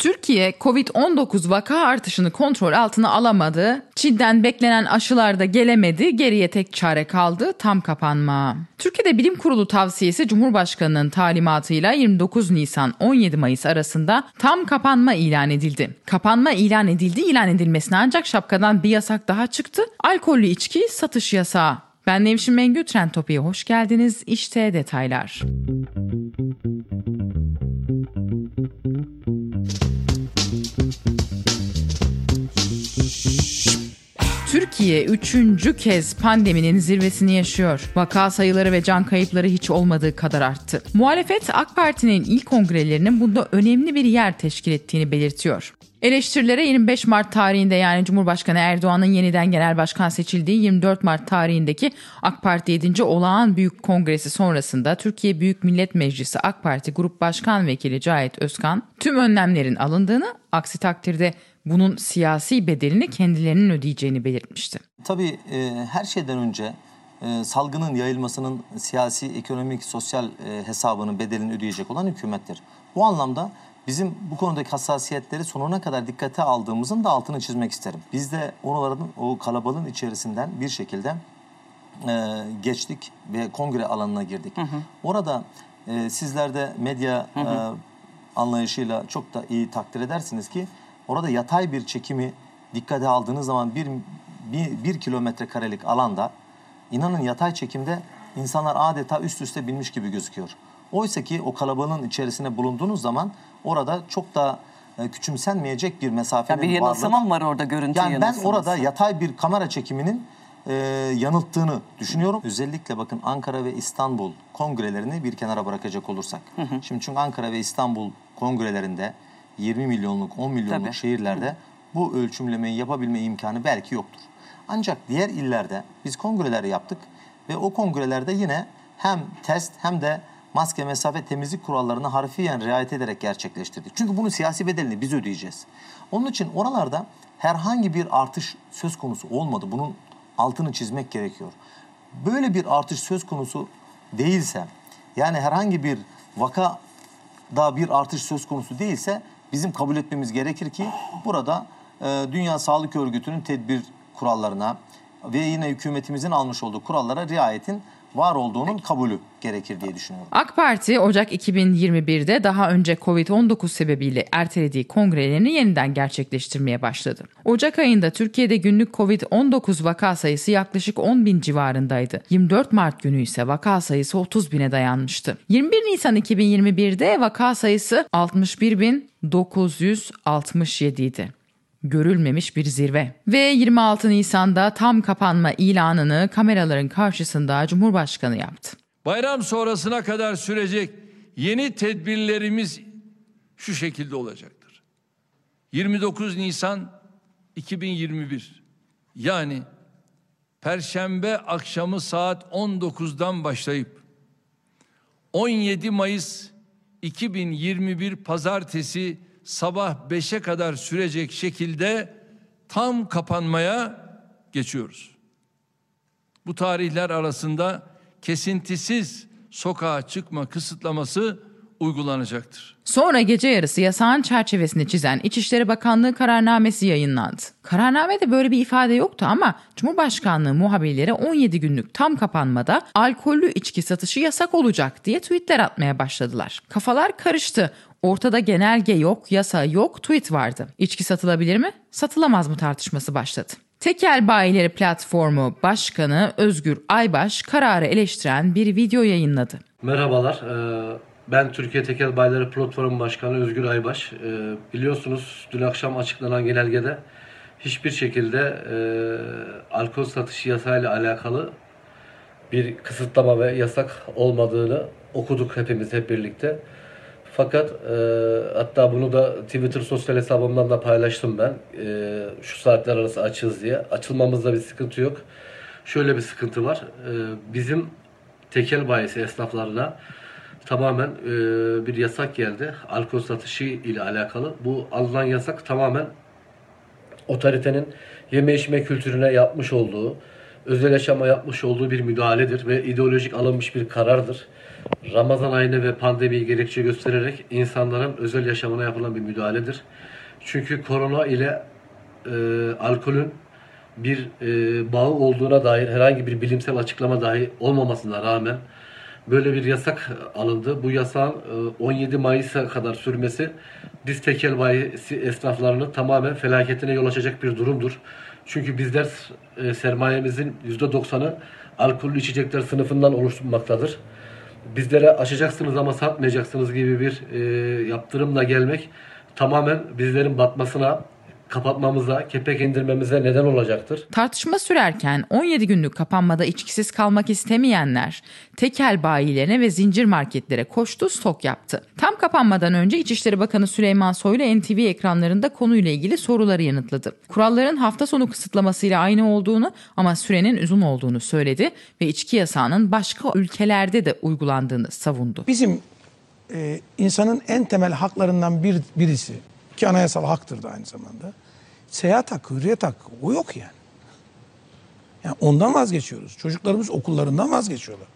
Türkiye Covid-19 vaka artışını kontrol altına alamadı. Çin'den beklenen aşılar da gelemedi. Geriye tek çare kaldı tam kapanma. Türkiye'de Bilim Kurulu tavsiyesi Cumhurbaşkanı'nın talimatıyla 29 Nisan 17 Mayıs arasında tam kapanma ilan edildi. Kapanma ilan edildi. ilan edilmesine ancak şapkadan bir yasak daha çıktı. Alkollü içki satış yasağı. Ben Nevşin Mengü Trend Topi'ye hoş geldiniz. İşte detaylar. Türkiye üçüncü kez pandeminin zirvesini yaşıyor. Vaka sayıları ve can kayıpları hiç olmadığı kadar arttı. Muhalefet AK Parti'nin ilk kongrelerinin bunda önemli bir yer teşkil ettiğini belirtiyor. Eleştirilere 25 Mart tarihinde yani Cumhurbaşkanı Erdoğan'ın yeniden genel başkan seçildiği 24 Mart tarihindeki AK Parti 7. Olağan Büyük Kongresi sonrasında Türkiye Büyük Millet Meclisi AK Parti Grup Başkan Vekili Cahit Özkan tüm önlemlerin alındığını aksi takdirde bunun siyasi bedelini kendilerinin ödeyeceğini belirtmişti. Tabii e, her şeyden önce e, salgının yayılmasının siyasi, ekonomik, sosyal e, hesabının bedelini ödeyecek olan hükümettir. Bu anlamda bizim bu konudaki hassasiyetleri sonuna kadar dikkate aldığımızın da altını çizmek isterim. Biz de oraların o kalabalığın içerisinden bir şekilde e, geçtik ve kongre alanına girdik. Hı hı. Orada e, sizler de medya hı hı. E, anlayışıyla çok da iyi takdir edersiniz ki Orada yatay bir çekimi dikkate aldığınız zaman bir, bir, bir kilometre karelik alanda inanın yatay çekimde insanlar adeta üst üste binmiş gibi gözüküyor. Oysa ki o kalabalığın içerisine bulunduğunuz zaman orada çok da e, küçümsenmeyecek bir mesafenin ya bir yanılsama mı var orada görüntü Yani ben orada yatay bir kamera çekiminin e, yanılttığını düşünüyorum. Özellikle bakın Ankara ve İstanbul kongrelerini bir kenara bırakacak olursak. Hı hı. Şimdi çünkü Ankara ve İstanbul kongrelerinde 20 milyonluk, 10 milyonluk Tabii. şehirlerde bu ölçümlemeyi yapabilme imkanı belki yoktur. Ancak diğer illerde biz kongreler yaptık ve o kongrelerde yine hem test hem de maske, mesafe, temizlik kurallarına harfiyen riayet ederek gerçekleştirdik. Çünkü bunun siyasi bedelini biz ödeyeceğiz. Onun için oralarda herhangi bir artış söz konusu olmadı. Bunun altını çizmek gerekiyor. Böyle bir artış söz konusu değilse, yani herhangi bir vaka daha bir artış söz konusu değilse bizim kabul etmemiz gerekir ki burada e, Dünya Sağlık Örgütü'nün tedbir kurallarına ve yine hükümetimizin almış olduğu kurallara riayetin var olduğunun kabulü gerekir diye düşünüyorum. AK Parti Ocak 2021'de daha önce Covid-19 sebebiyle ertelediği kongrelerini yeniden gerçekleştirmeye başladı. Ocak ayında Türkiye'de günlük Covid-19 vaka sayısı yaklaşık 10 bin civarındaydı. 24 Mart günü ise vaka sayısı 30 bine dayanmıştı. 21 Nisan 2021'de vaka sayısı 61 bin 967 idi görülmemiş bir zirve. Ve 26 Nisan'da tam kapanma ilanını kameraların karşısında Cumhurbaşkanı yaptı. Bayram sonrasına kadar sürecek yeni tedbirlerimiz şu şekilde olacaktır. 29 Nisan 2021 yani Perşembe akşamı saat 19'dan başlayıp 17 Mayıs 2021 Pazartesi sabah 5'e kadar sürecek şekilde tam kapanmaya geçiyoruz. Bu tarihler arasında kesintisiz sokağa çıkma kısıtlaması uygulanacaktır. Sonra gece yarısı yasağın çerçevesini çizen İçişleri Bakanlığı kararnamesi yayınlandı. Kararnamede böyle bir ifade yoktu ama Cumhurbaşkanlığı muhabirleri 17 günlük tam kapanmada alkollü içki satışı yasak olacak diye tweetler atmaya başladılar. Kafalar karıştı. Ortada genelge yok, yasa yok, tweet vardı. İçki satılabilir mi? Satılamaz mı tartışması başladı. Tekel Bayileri Platformu Başkanı Özgür Aybaş kararı eleştiren bir video yayınladı. Merhabalar, e, ben Türkiye Tekel Bayileri Platformu Başkanı Özgür Aybaş. E, biliyorsunuz dün akşam açıklanan genelgede hiçbir şekilde e, alkol satışı yasayla alakalı bir kısıtlama ve yasak olmadığını okuduk hepimiz hep birlikte. Fakat e, hatta bunu da Twitter sosyal hesabımdan da paylaştım ben. E, şu saatler arası açığız diye. Açılmamızda bir sıkıntı yok. Şöyle bir sıkıntı var. E, bizim tekel bayisi esnaflarına tamamen e, bir yasak geldi. Alkol satışı ile alakalı. Bu alınan yasak tamamen otoritenin yeme içme kültürüne yapmış olduğu, özel yaşama yapmış olduğu bir müdahaledir ve ideolojik alınmış bir karardır. Ramazan ayını ve pandemiyi gerekçe göstererek insanların özel yaşamına yapılan bir müdahaledir. Çünkü korona ile e, alkolün bir e, bağı olduğuna dair herhangi bir bilimsel açıklama dahi olmamasına rağmen böyle bir yasak alındı. Bu yasağın e, 17 Mayıs'a kadar sürmesi biz tekel bayisi esnaflarını tamamen felaketine yol açacak bir durumdur. Çünkü bizler e, sermayemizin %90'ı alkollü içecekler sınıfından oluşmaktadır. Bizlere açacaksınız ama satmayacaksınız gibi bir e, yaptırımla gelmek tamamen bizlerin batmasına, kapatmamıza, kepek indirmemize neden olacaktır. Tartışma sürerken 17 günlük kapanmada içkisiz kalmak istemeyenler tekel bayilerine ve zincir marketlere koştu stok yaptı. Tam kapanmadan önce İçişleri Bakanı Süleyman Soylu NTV ekranlarında konuyla ilgili soruları yanıtladı. Kuralların hafta sonu kısıtlamasıyla aynı olduğunu ama sürenin uzun olduğunu söyledi ve içki yasağının başka ülkelerde de uygulandığını savundu. Bizim e, insanın en temel haklarından bir birisi ki anayasal haktır da aynı zamanda. Seyahat hakkı, hürriyet hakkı o yok yani. Yani ondan vazgeçiyoruz. Çocuklarımız okullarından vazgeçiyorlar.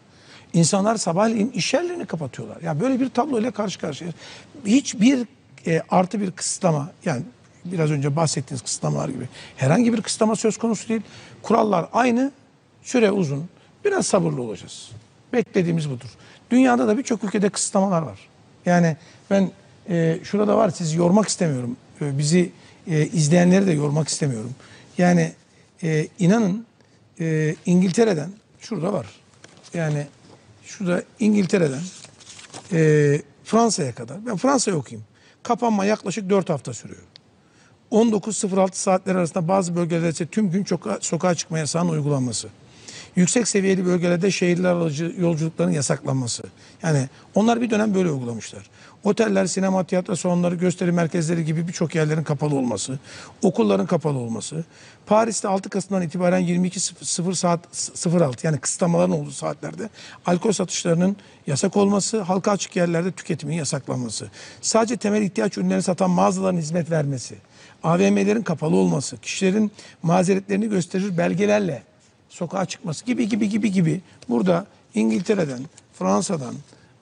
İnsanlar sabahleyin iş yerlerini kapatıyorlar. Ya böyle bir tabloyla karşı karşıya. Hiçbir e, artı bir kısıtlama yani biraz önce bahsettiğiniz kısıtlamalar gibi herhangi bir kısıtlama söz konusu değil. Kurallar aynı, süre uzun. Biraz sabırlı olacağız. Beklediğimiz budur. Dünyada da birçok ülkede kısıtlamalar var. Yani ben e, şurada var sizi yormak istemiyorum. E, bizi e, izleyenleri de yormak istemiyorum. Yani e, inanın e, İngiltere'den şurada var. Yani şurada İngiltere'den e, Fransa'ya kadar. Ben Fransa'yı okuyayım. Kapanma yaklaşık 4 hafta sürüyor. 19.06 saatler arasında bazı bölgelerde ise tüm gün soka- sokağa çıkma yasağının uygulanması. Yüksek seviyeli bölgelerde şehirler aracı yolculukların yasaklanması. Yani onlar bir dönem böyle uygulamışlar. Oteller, sinema, tiyatro salonları, gösteri merkezleri gibi birçok yerlerin kapalı olması, okulların kapalı olması. Paris'te 6 Kasım'dan itibaren 22.00 saat 06 yani kısıtlamaların olduğu saatlerde alkol satışlarının yasak olması, halka açık yerlerde tüketimin yasaklanması. Sadece temel ihtiyaç ürünlerini satan mağazaların hizmet vermesi. AVM'lerin kapalı olması, kişilerin mazeretlerini gösterir belgelerle sokağa çıkması gibi gibi gibi gibi. Burada İngiltere'den, Fransa'dan,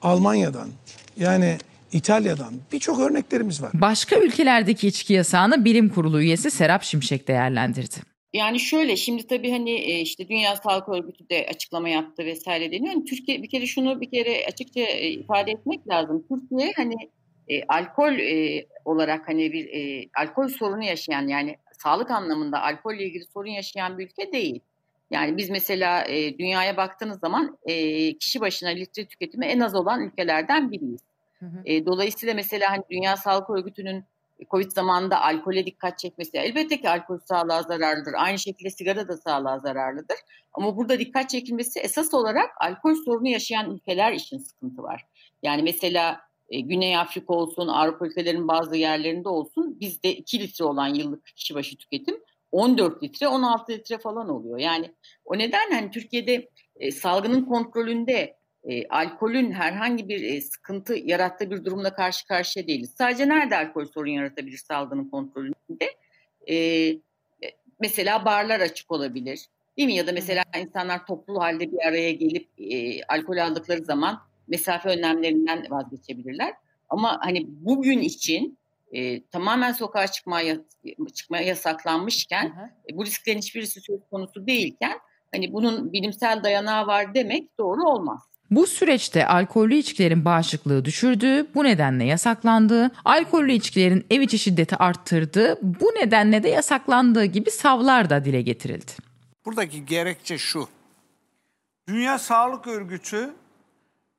Almanya'dan yani İtalya'dan birçok örneklerimiz var. Başka ülkelerdeki içki yasağını bilim kurulu üyesi Serap Şimşek değerlendirdi. Yani şöyle şimdi tabii hani e, işte Dünya Sağlık Örgütü de açıklama yaptı vesaire deniyor. Hani Türkiye bir kere şunu bir kere açıkça e, ifade etmek lazım. Türkiye hani e, alkol e, olarak hani bir e, alkol sorunu yaşayan yani sağlık anlamında alkolle ilgili sorun yaşayan bir ülke değil. Yani biz mesela e, dünyaya baktığınız zaman e, kişi başına litre tüketimi en az olan ülkelerden biriyiz. E, dolayısıyla mesela hani Dünya Sağlık Örgütü'nün Covid zamanında alkole dikkat çekmesi elbette ki alkol sağlığa zararlıdır. Aynı şekilde sigara da sağlığa zararlıdır. Ama burada dikkat çekilmesi esas olarak alkol sorunu yaşayan ülkeler için sıkıntı var. Yani mesela e, Güney Afrika olsun, Avrupa ülkelerinin bazı yerlerinde olsun bizde 2 litre olan yıllık kişi başı tüketim 14 litre, 16 litre falan oluyor. Yani o nedenle hani Türkiye'de e, salgının kontrolünde e, alkolün herhangi bir e, sıkıntı yarattığı bir durumla karşı karşıya değiliz. Sadece nerede alkol sorun yaratabilir salgının kontrolünde? E, e, mesela barlar açık olabilir. Değil mi? Ya da mesela insanlar toplu halde bir araya gelip e, alkol aldıkları zaman mesafe önlemlerinden vazgeçebilirler. Ama hani bugün için e, tamamen sokağa çıkmaya çıkmaya yasaklanmışken e, bu risklerin hiçbirisi söz konusu değilken hani bunun bilimsel dayanağı var demek doğru olmaz. Bu süreçte alkollü içkilerin bağışıklığı düşürdüğü, bu nedenle yasaklandığı, alkollü içkilerin ev içi şiddeti arttırdığı, bu nedenle de yasaklandığı gibi savlar da dile getirildi. Buradaki gerekçe şu. Dünya Sağlık Örgütü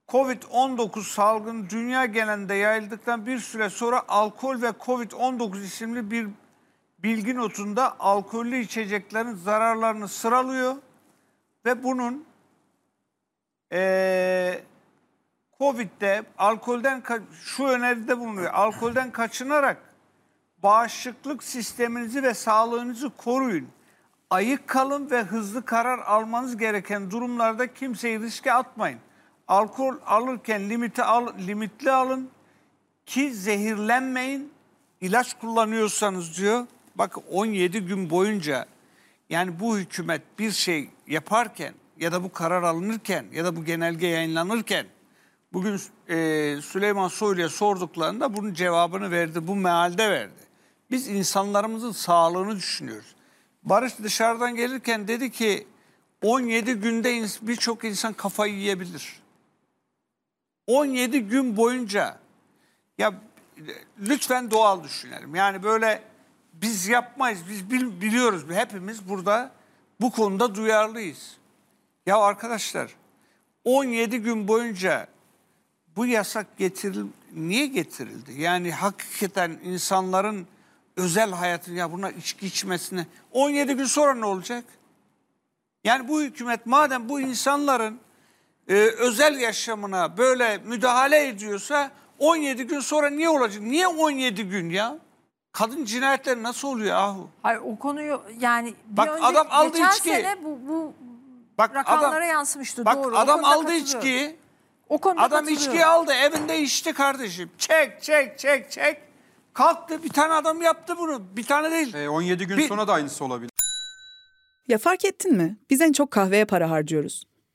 Covid-19 salgını dünya genelinde yayıldıktan bir süre sonra alkol ve Covid-19 isimli bir bilgi notunda alkollü içeceklerin zararlarını sıralıyor ve bunun Ee, Covid'de alkolden şu öneride bulunuyor. Alkolden kaçınarak bağışıklık sisteminizi ve sağlığınızı koruyun. Ayık kalın ve hızlı karar almanız gereken durumlarda kimseyi riske atmayın. Alkol alırken limiti al, limitli alın ki zehirlenmeyin. İlaç kullanıyorsanız diyor. Bak 17 gün boyunca yani bu hükümet bir şey yaparken ya da bu karar alınırken ya da bu genelge yayınlanırken bugün e, Süleyman Soylu'ya sorduklarında bunun cevabını verdi. Bu mealde verdi. Biz insanlarımızın sağlığını düşünüyoruz. Barış dışarıdan gelirken dedi ki 17 günde birçok insan kafayı yiyebilir. 17 gün boyunca ya lütfen doğal düşünelim. Yani böyle biz yapmayız. Biz biliyoruz. Hepimiz burada bu konuda duyarlıyız. Ya arkadaşlar 17 gün boyunca bu yasak getiril niye getirildi? Yani hakikaten insanların özel hayatını ya buna içki içmesine 17 gün sonra ne olacak? Yani bu hükümet madem bu insanların e, özel yaşamına böyle müdahale ediyorsa 17 gün sonra niye olacak? Niye 17 gün ya? Kadın cinayetleri nasıl oluyor ahu? Hayır o konuyu yani bir Bak, önce, adam aldı geçen içki. sene bu, bu Bak rakamlara adam, yansımıştı bak, doğru. adam aldı içkiyi. O konuda Adam içkiyi aldı evinde içti kardeşim. Çek çek çek çek. Kalktı bir tane adam yaptı bunu. Bir tane değil. E, 17 gün Bir- sonra da aynısı olabilir. Ya fark ettin mi? Biz en çok kahveye para harcıyoruz.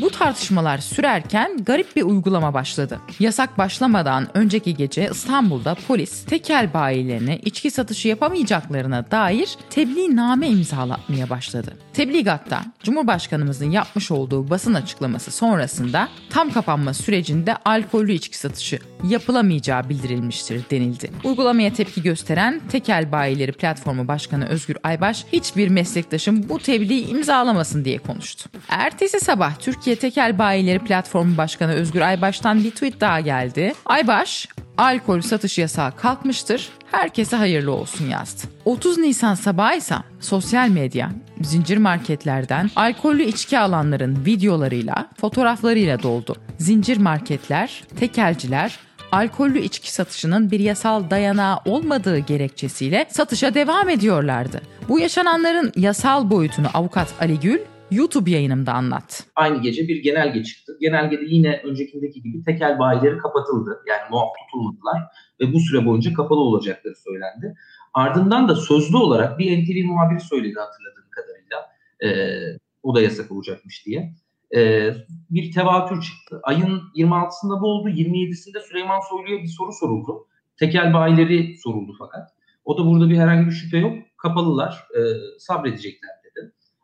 Bu tartışmalar sürerken garip bir uygulama başladı. Yasak başlamadan önceki gece İstanbul'da polis tekel bayilerine içki satışı yapamayacaklarına dair tebliğname imzalatmaya başladı. Tebligatta Cumhurbaşkanımızın yapmış olduğu basın açıklaması sonrasında tam kapanma sürecinde alkollü içki satışı yapılamayacağı bildirilmiştir denildi. Uygulamaya tepki gösteren Tekel Bayileri Platformu Başkanı Özgür Aybaş hiçbir meslektaşım bu tebliği imzalamasın diye konuştu. Ertesi sabah Türkiye Tekel Bayileri Platformu Başkanı Özgür Aybaş'tan bir tweet daha geldi. Aybaş, alkol satış yasağı kalkmıştır, herkese hayırlı olsun yazdı. 30 Nisan sabahı ise sosyal medya, zincir marketlerden alkollü içki alanların videolarıyla, fotoğraflarıyla doldu. Zincir marketler, tekelciler, alkollü içki satışının bir yasal dayanağı olmadığı gerekçesiyle satışa devam ediyorlardı. Bu yaşananların yasal boyutunu avukat Ali Gül YouTube yayınımda anlat. Aynı gece bir genelge çıktı. Genelgede yine öncekindeki gibi tekel bayileri kapatıldı. Yani muaf tutulmadılar ve bu süre boyunca kapalı olacakları söylendi. Ardından da sözlü olarak bir NTV muhabiri söyledi hatırladığım kadarıyla. Ee, o da yasak olacakmış diye. Ee, bir tevatür çıktı. Ayın 26'sında bu oldu. 27'sinde Süleyman Soylu'ya bir soru soruldu. Tekel bayileri soruldu fakat. O da burada bir herhangi bir şüphe yok. Kapalılar, e, sabredecekler.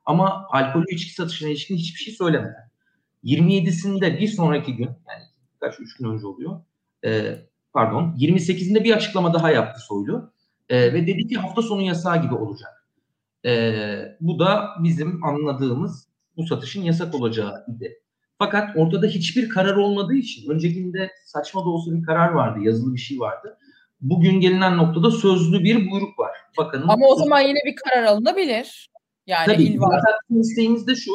Ama alkollü içki satışına ilişkin hiçbir şey söylemedi. 27'sinde bir sonraki gün, yani kaç üç gün önce oluyor. E, pardon, 28'inde bir açıklama daha yaptı Soylu. E, ve dedi ki hafta sonu yasağı gibi olacak. E, bu da bizim anladığımız bu satışın yasak olacağı idi. Fakat ortada hiçbir karar olmadığı için öncekinde saçma da olsa bir karar vardı, yazılı bir şey vardı. Bugün gelinen noktada sözlü bir buyruk var. Bakanın Ama o zaman yine bir karar alınabilir. Yani Tabii il var. zaten isteğimiz de şu.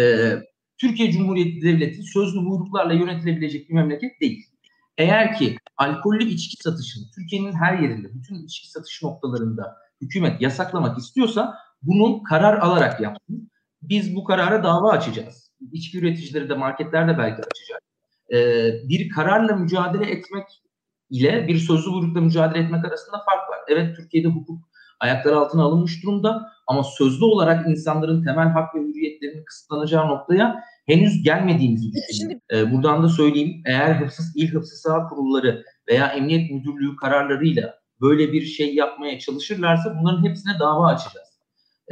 E, Türkiye Cumhuriyeti Devleti sözlü buyruklarla yönetilebilecek bir memleket değil. Eğer ki alkollü içki satışını Türkiye'nin her yerinde, bütün içki satış noktalarında hükümet yasaklamak istiyorsa bunu karar alarak yapsın. Biz bu karara dava açacağız. İçki üreticileri de marketler de belki açacak. Ee, bir kararla mücadele etmek ile bir sözlü buyrukla mücadele etmek arasında fark var. Evet Türkiye'de hukuk ayaklar altına alınmış durumda ama sözlü olarak insanların temel hak ve hürriyetlerinin kısıtlanacağı noktaya henüz gelmediğimizi düşünüyorum. Ee, buradan da söyleyeyim eğer hıfzı, il hıfzı saha kurulları veya emniyet müdürlüğü kararlarıyla böyle bir şey yapmaya çalışırlarsa bunların hepsine dava açacağız.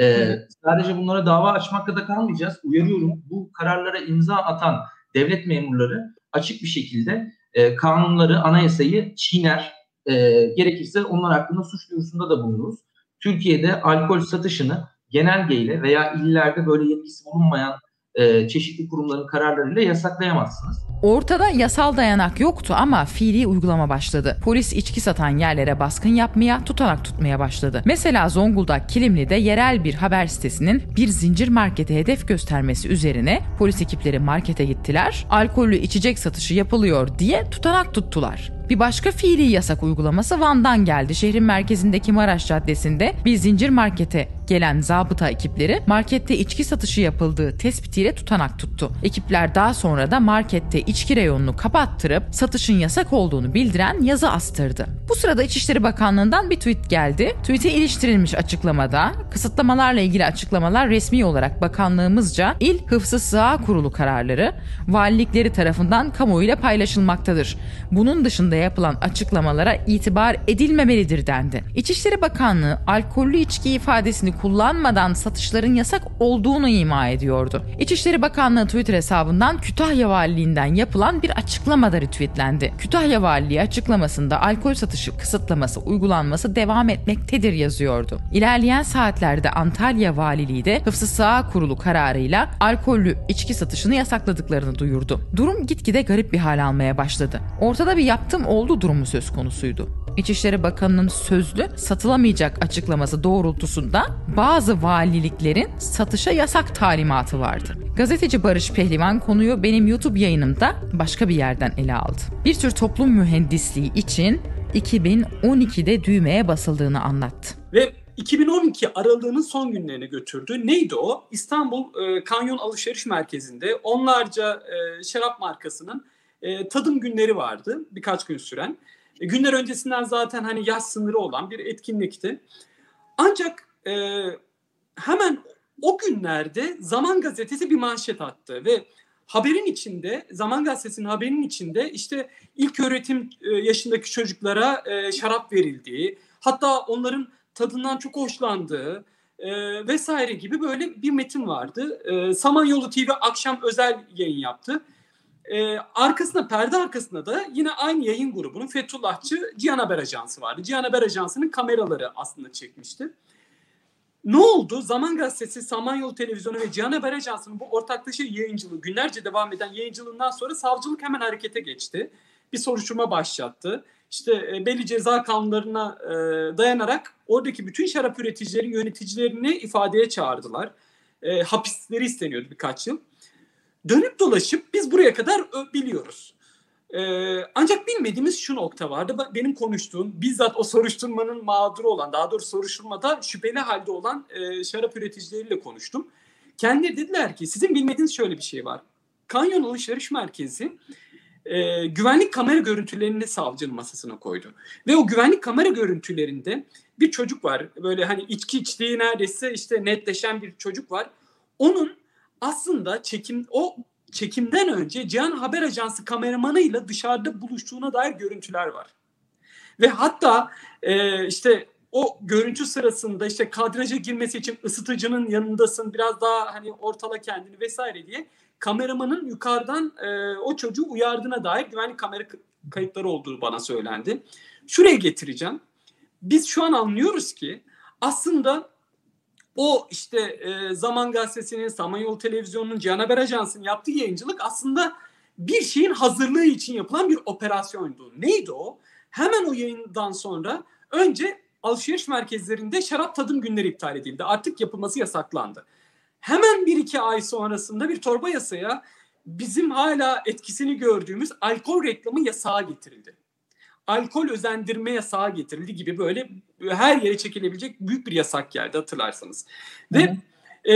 Ee, sadece bunlara dava açmakla da kalmayacağız. Uyarıyorum bu kararlara imza atan devlet memurları açık bir şekilde e, kanunları, anayasayı çiğner. E, gerekirse onlar hakkında suç duyurusunda da bulunuruz. Türkiye'de alkol satışını genelgeyle veya illerde böyle yetkisi bulunmayan e, çeşitli kurumların kararlarıyla yasaklayamazsınız. Ortada yasal dayanak yoktu ama fiili uygulama başladı. Polis içki satan yerlere baskın yapmaya, tutanak tutmaya başladı. Mesela Zonguldak Kilimli'de yerel bir haber sitesinin bir zincir markete hedef göstermesi üzerine polis ekipleri markete gittiler. Alkollü içecek satışı yapılıyor diye tutanak tuttular. Bir başka fiili yasak uygulaması Van'dan geldi. Şehrin merkezindeki Maraş Caddesi'nde bir zincir markete gelen zabıta ekipleri markette içki satışı yapıldığı tespitiyle tutanak tuttu. Ekipler daha sonra da markette içki reyonunu kapattırıp satışın yasak olduğunu bildiren yazı astırdı. Bu sırada İçişleri Bakanlığı'ndan bir tweet geldi. Tweet'e iliştirilmiş açıklamada kısıtlamalarla ilgili açıklamalar resmi olarak bakanlığımızca il hıfzı sığa kurulu kararları valilikleri tarafından kamuoyuyla paylaşılmaktadır. Bunun dışında yapılan açıklamalara itibar edilmemelidir dendi. İçişleri Bakanlığı alkollü içki ifadesini kullanmadan satışların yasak olduğunu ima ediyordu. İçişleri Bakanlığı Twitter hesabından Kütahya Valiliğinden yapılan bir açıklama da retweetlendi. Kütahya Valiliği açıklamasında alkol satışı kısıtlaması uygulanması devam etmektedir yazıyordu. İlerleyen saatlerde Antalya Valiliği de Hıfzı Sığa Kurulu kararıyla alkollü içki satışını yasakladıklarını duyurdu. Durum gitgide garip bir hal almaya başladı. Ortada bir yaptım oldu durumu söz konusuydu. İçişleri Bakanı'nın sözlü satılamayacak açıklaması doğrultusunda bazı valiliklerin satışa yasak talimatı vardı. Gazeteci Barış Pehlivan konuyu benim YouTube yayınımda başka bir yerden ele aldı. Bir tür toplum mühendisliği için 2012'de düğmeye basıldığını anlattı. Ve 2012 aralığının son günlerine götürdü. Neydi o? İstanbul e, Kanyon Alışveriş Merkezi'nde onlarca e, şarap markasının e, tadım günleri vardı birkaç gün süren. E, günler öncesinden zaten hani yaş sınırı olan bir etkinlikti. Ancak e, hemen o günlerde Zaman Gazetesi bir manşet attı ve haberin içinde Zaman Gazetesi'nin haberinin içinde işte ilk öğretim e, yaşındaki çocuklara e, şarap verildiği hatta onların tadından çok hoşlandığı e, vesaire gibi böyle bir metin vardı. E, Samanyolu TV akşam özel yayın yaptı. E, arkasında perde arkasında da yine aynı yayın grubunun Fethullahçı Cihan Haber Ajansı vardı. Cihan Haber Ajansı'nın kameraları aslında çekmişti. Ne oldu? Zaman Gazetesi, Samanyolu Televizyonu ve Cihan Haber Ajansı'nın bu ortaklaşa yayıncılığı, günlerce devam eden yayıncılığından sonra savcılık hemen harekete geçti. Bir soruşturma başlattı. İşte e, belli ceza kanunlarına e, dayanarak oradaki bütün şarap üreticilerin yöneticilerini ifadeye çağırdılar. E, hapisleri isteniyordu birkaç yıl. Dönüp dolaşıp biz buraya kadar biliyoruz. Ee, ancak bilmediğimiz şu nokta vardı. Benim konuştuğum bizzat o soruşturmanın mağduru olan, daha doğrusu soruşturmada şüpheli halde olan e, şarap üreticileriyle konuştum. Kendileri dediler ki sizin bilmediğiniz şöyle bir şey var. Kanyon Alışveriş Merkezi e, güvenlik kamera görüntülerini savcının masasına koydu. Ve o güvenlik kamera görüntülerinde bir çocuk var. Böyle hani içki içtiği neredeyse işte netleşen bir çocuk var. Onun aslında çekim o çekimden önce Cihan Haber Ajansı kameramanıyla dışarıda buluştuğuna dair görüntüler var. Ve hatta e, işte o görüntü sırasında işte kadraja girmesi için ısıtıcının yanındasın biraz daha hani ortala kendini vesaire diye kameramanın yukarıdan e, o çocuğu uyardığına dair güvenlik kamera kayıtları olduğu bana söylendi. Şuraya getireceğim. Biz şu an anlıyoruz ki aslında o işte e, Zaman Gazetesi'nin, Samanyolu Televizyonu'nun, Cihan Ajansı'nın yaptığı yayıncılık aslında bir şeyin hazırlığı için yapılan bir operasyondu. Neydi o? Hemen o yayından sonra önce alışveriş merkezlerinde şarap tadım günleri iptal edildi. Artık yapılması yasaklandı. Hemen bir iki ay sonrasında bir torba yasaya bizim hala etkisini gördüğümüz alkol reklamı yasağı getirildi alkol özendirme yasağı getirildi gibi böyle her yere çekilebilecek büyük bir yasak geldi hatırlarsanız. Ve e,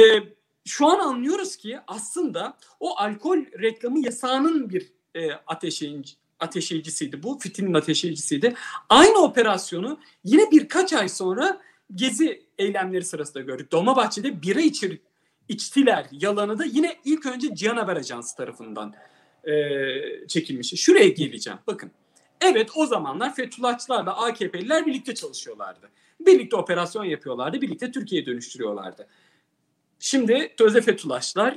şu an anlıyoruz ki aslında o alkol reklamı yasağının bir e, ateşe ateşleyicisiydi bu. Fitilin ateşleyicisiydi. Aynı operasyonu yine birkaç ay sonra gezi eylemleri sırasında gördük. Dolmabahçe'de bira içir, içtiler yalanı da yine ilk önce Cihan Haber Ajansı tarafından e, çekilmiş. Şuraya geleceğim. Bakın. Evet o zamanlar Fethullahçılarla AKP'liler birlikte çalışıyorlardı. Birlikte operasyon yapıyorlardı. Birlikte Türkiye'ye dönüştürüyorlardı. Şimdi Tözde Fethullahçılar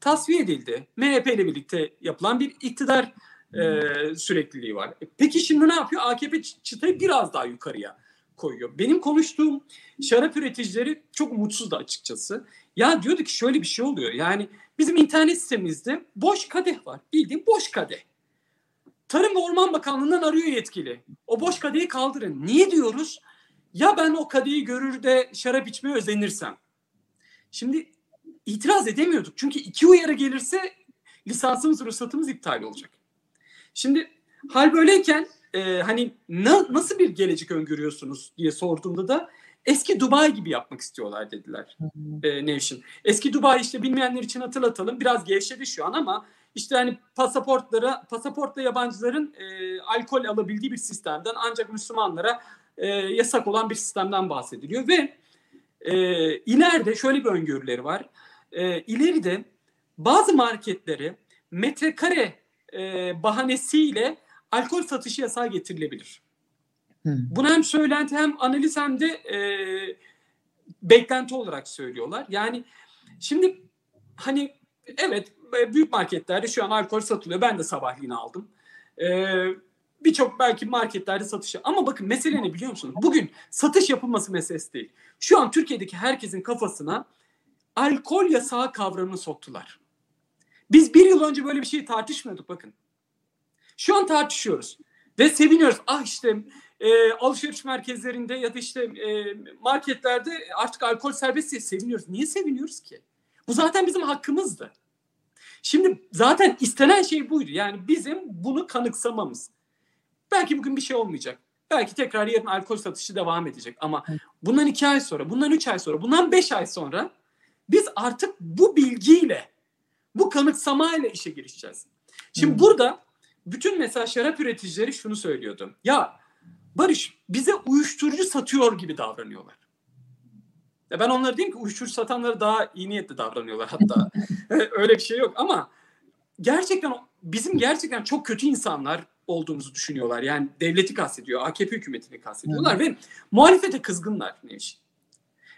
tasfiye edildi. MHP ile birlikte yapılan bir iktidar e, sürekliliği var. Peki şimdi ne yapıyor? AKP çıtayı biraz daha yukarıya koyuyor. Benim konuştuğum şarap üreticileri çok mutsuzdu açıkçası. Ya diyordu ki şöyle bir şey oluyor. Yani bizim internet sitemizde boş kadeh var. Bildiğin boş kadeh. Tarım ve Orman Bakanlığı'ndan arıyor yetkili. O boş kadehi kaldırın. Niye diyoruz? Ya ben o kadehi görür de şarap içmeye özenirsem. Şimdi itiraz edemiyorduk. Çünkü iki uyarı gelirse lisansımız, ruhsatımız iptal olacak. Şimdi hal böyleyken e, hani na, nasıl bir gelecek öngörüyorsunuz diye sorduğumda da eski Dubai gibi yapmak istiyorlar dediler e, Nevşin. Eski Dubai işte bilmeyenler için hatırlatalım. Biraz gevşedi şu an ama işte hani pasaportlara, pasaportla yabancıların e, alkol alabildiği bir sistemden ancak Müslümanlara e, yasak olan bir sistemden bahsediliyor ve e, ileride şöyle bir öngörüleri var. E, ileride bazı marketlere metrekare e, bahanesiyle alkol satışı yasağı getirilebilir. Hmm. Bunu hem söylenti hem analiz hem de e, beklenti olarak söylüyorlar. Yani şimdi hani evet büyük marketlerde şu an alkol satılıyor. Ben de sabahleyin aldım. Ee, Birçok belki marketlerde satışı. Ama bakın mesele ne biliyor musunuz? Bugün satış yapılması meselesi değil. Şu an Türkiye'deki herkesin kafasına alkol yasağı kavramını soktular. Biz bir yıl önce böyle bir şeyi tartışmıyorduk bakın. Şu an tartışıyoruz. Ve seviniyoruz. Ah işte e, alışveriş merkezlerinde ya da işte e, marketlerde artık alkol serbest diye seviniyoruz. Niye seviniyoruz ki? Bu zaten bizim hakkımızdı. Şimdi zaten istenen şey buydu. Yani bizim bunu kanıksamamız. Belki bugün bir şey olmayacak. Belki tekrar yarın alkol satışı devam edecek. Ama bundan iki ay sonra, bundan üç ay sonra, bundan beş ay sonra biz artık bu bilgiyle, bu kanıksamayla işe girişeceğiz. Şimdi hmm. burada bütün mesela şarap üreticileri şunu söylüyordu. Ya Barış bize uyuşturucu satıyor gibi davranıyorlar. Ya ben onlara diyeyim ki uyuşturucu satanları daha iyi niyetli davranıyorlar hatta. Öyle bir şey yok ama gerçekten bizim gerçekten çok kötü insanlar olduğumuzu düşünüyorlar. Yani devleti kastediyor, AKP hükümetini kastediyorlar ve muhalefete kızgınlar Nevşin.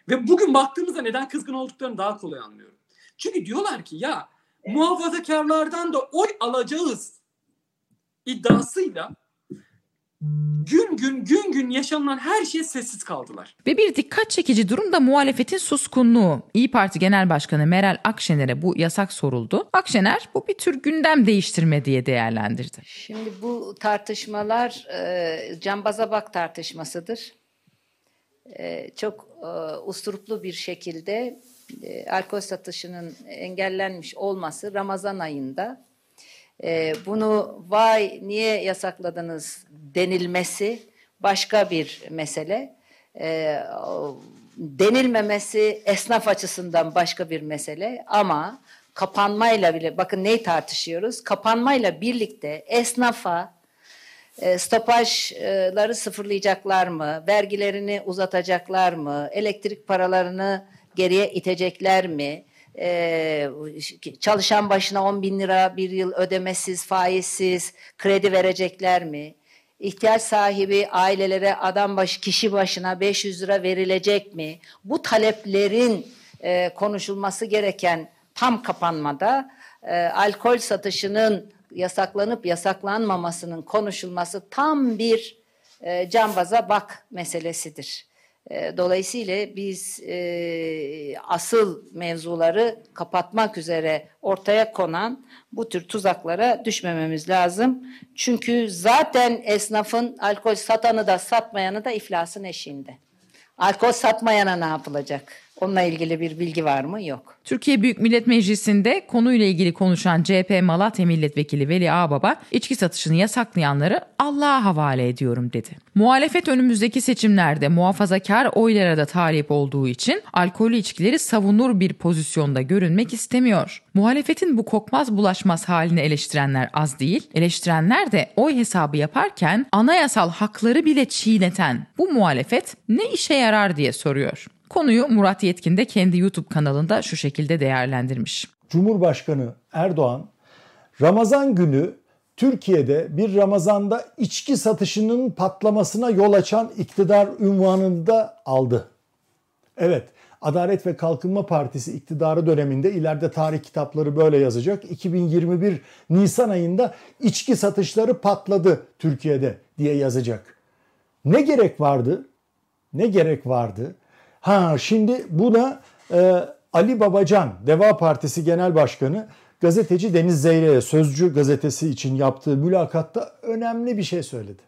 Ve bugün baktığımızda neden kızgın olduklarını daha kolay anlıyorum. Çünkü diyorlar ki ya muhafazakarlardan da oy alacağız iddiasıyla gün gün gün gün yaşanılan her şeye sessiz kaldılar. Ve bir dikkat çekici durum da muhalefetin suskunluğu. İyi Parti Genel Başkanı Meral Akşener'e bu yasak soruldu. Akşener bu bir tür gündem değiştirme diye değerlendirdi. Şimdi bu tartışmalar e, cambaza bak tartışmasıdır. E, çok e, usturuplu bir şekilde e, alkol satışının engellenmiş olması Ramazan ayında e, bunu vay niye yasakladınız denilmesi başka bir mesele. E, denilmemesi esnaf açısından başka bir mesele ama kapanmayla bile bakın neyi tartışıyoruz? Kapanmayla birlikte esnafa e, stopajları sıfırlayacaklar mı? Vergilerini uzatacaklar mı? Elektrik paralarını geriye itecekler mi? E, çalışan başına 10 bin lira bir yıl ödemesiz, faizsiz kredi verecekler mi? İhtiyaç sahibi ailelere adam başı kişi başına 500 lira verilecek mi? Bu taleplerin e, konuşulması gereken tam kapanmada e, alkol satışının yasaklanıp yasaklanmamasının konuşulması tam bir e, cambaza bak meselesidir. E, dolayısıyla biz e, asıl mevzuları kapatmak üzere ortaya konan bu tür tuzaklara düşmememiz lazım. Çünkü zaten esnafın alkol satanı da satmayanı da iflasın eşiğinde. Alkol satmayana ne yapılacak? Onunla ilgili bir bilgi var mı? Yok. Türkiye Büyük Millet Meclisi'nde konuyla ilgili konuşan CHP Malatya Milletvekili Veli Ağbaba içki satışını yasaklayanları Allah'a havale ediyorum dedi. Muhalefet önümüzdeki seçimlerde muhafazakar oylara da talip olduğu için alkollü içkileri savunur bir pozisyonda görünmek istemiyor. Muhalefetin bu kokmaz bulaşmaz halini eleştirenler az değil, eleştirenler de oy hesabı yaparken anayasal hakları bile çiğneten bu muhalefet ne işe yarar diye soruyor. Konuyu Murat Yetkin de kendi YouTube kanalında şu şekilde değerlendirmiş. Cumhurbaşkanı Erdoğan Ramazan günü Türkiye'de bir Ramazan'da içki satışının patlamasına yol açan iktidar ünvanını da aldı. Evet, Adalet ve Kalkınma Partisi iktidarı döneminde ileride tarih kitapları böyle yazacak. 2021 Nisan ayında içki satışları patladı Türkiye'de diye yazacak. Ne gerek vardı? Ne gerek vardı? Ha şimdi buna e, Ali Babacan, Deva Partisi Genel Başkanı gazeteci Deniz Zeyre'ye Sözcü gazetesi için yaptığı mülakatta önemli bir şey söyledi.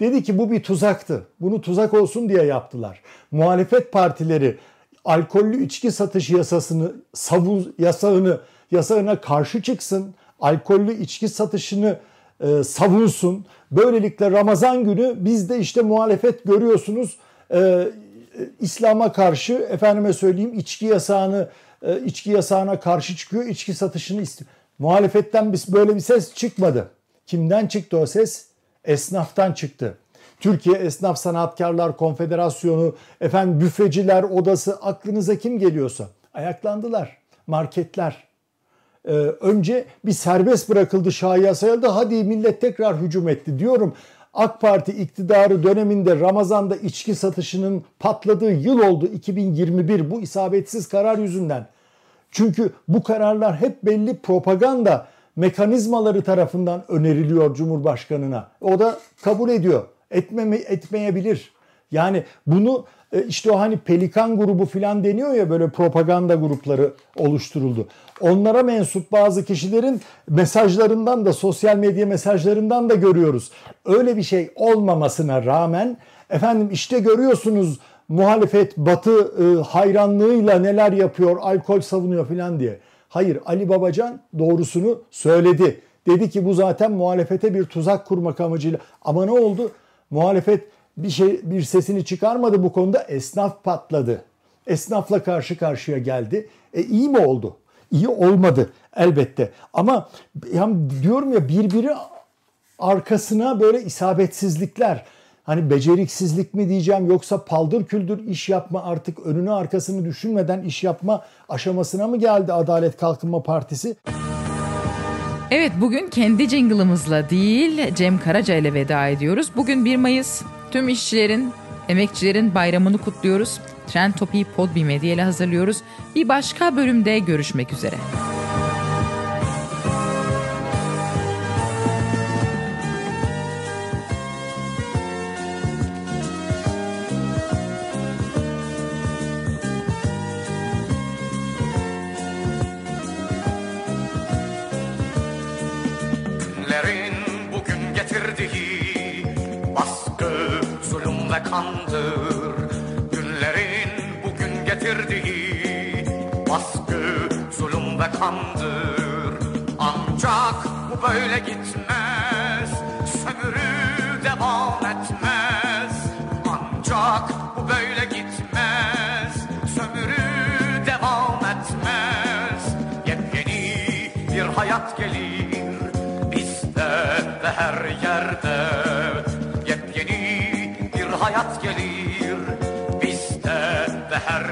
Dedi ki bu bir tuzaktı. Bunu tuzak olsun diye yaptılar. Muhalefet partileri alkollü içki satış yasasını savun yasağını yasağına karşı çıksın. Alkollü içki satışını e, savunsun. Böylelikle Ramazan günü biz de işte muhalefet görüyorsunuz e, İslam'a karşı efendime söyleyeyim içki yasağını e, içki yasağına karşı çıkıyor. içki satışını istiyor. Muhalefetten biz böyle bir ses çıkmadı. Kimden çıktı o ses? Esnaftan çıktı. Türkiye Esnaf Sanatkarlar Konfederasyonu, efendim büfeciler odası aklınıza kim geliyorsa ayaklandılar. Marketler. Ee, önce bir serbest bırakıldı şahıya sayıldı. Hadi millet tekrar hücum etti diyorum. AK Parti iktidarı döneminde Ramazan'da içki satışının patladığı yıl oldu 2021 bu isabetsiz karar yüzünden. Çünkü bu kararlar hep belli propaganda mekanizmaları tarafından öneriliyor Cumhurbaşkanına. O da kabul ediyor. Etmeme, etmeyebilir. Yani bunu işte o hani Pelikan grubu falan deniyor ya böyle propaganda grupları oluşturuldu. Onlara mensup bazı kişilerin mesajlarından da sosyal medya mesajlarından da görüyoruz. Öyle bir şey olmamasına rağmen efendim işte görüyorsunuz muhalefet batı e, hayranlığıyla neler yapıyor, alkol savunuyor falan diye. Hayır Ali Babacan doğrusunu söyledi. Dedi ki bu zaten muhalefete bir tuzak kurmak amacıyla. Ama ne oldu? Muhalefet bir şey bir sesini çıkarmadı bu konuda. Esnaf patladı. Esnafla karşı karşıya geldi. E iyi mi oldu? İyi olmadı elbette. Ama yani diyorum ya birbiri arkasına böyle isabetsizlikler. Hani beceriksizlik mi diyeceğim yoksa paldır küldür iş yapma artık önünü arkasını düşünmeden iş yapma aşamasına mı geldi Adalet Kalkınma Partisi? Evet bugün kendi jingle'ımızla değil Cem Karaca ile veda ediyoruz. Bugün 1 Mayıs tüm işçilerin, emekçilerin bayramını kutluyoruz. Trend Topi'yi Podbi Medya ile hazırlıyoruz. Bir başka bölümde görüşmek üzere. Getirdiği baskı, zulüm ve kandır. Ancak bu böyle gitmez, sömürü devam etmez. Ancak bu böyle gitmez, sömürü devam etmez. Yepyeni bir hayat gelir bizde ve her yerde. Yepyeni bir hayat gelir bizde ve her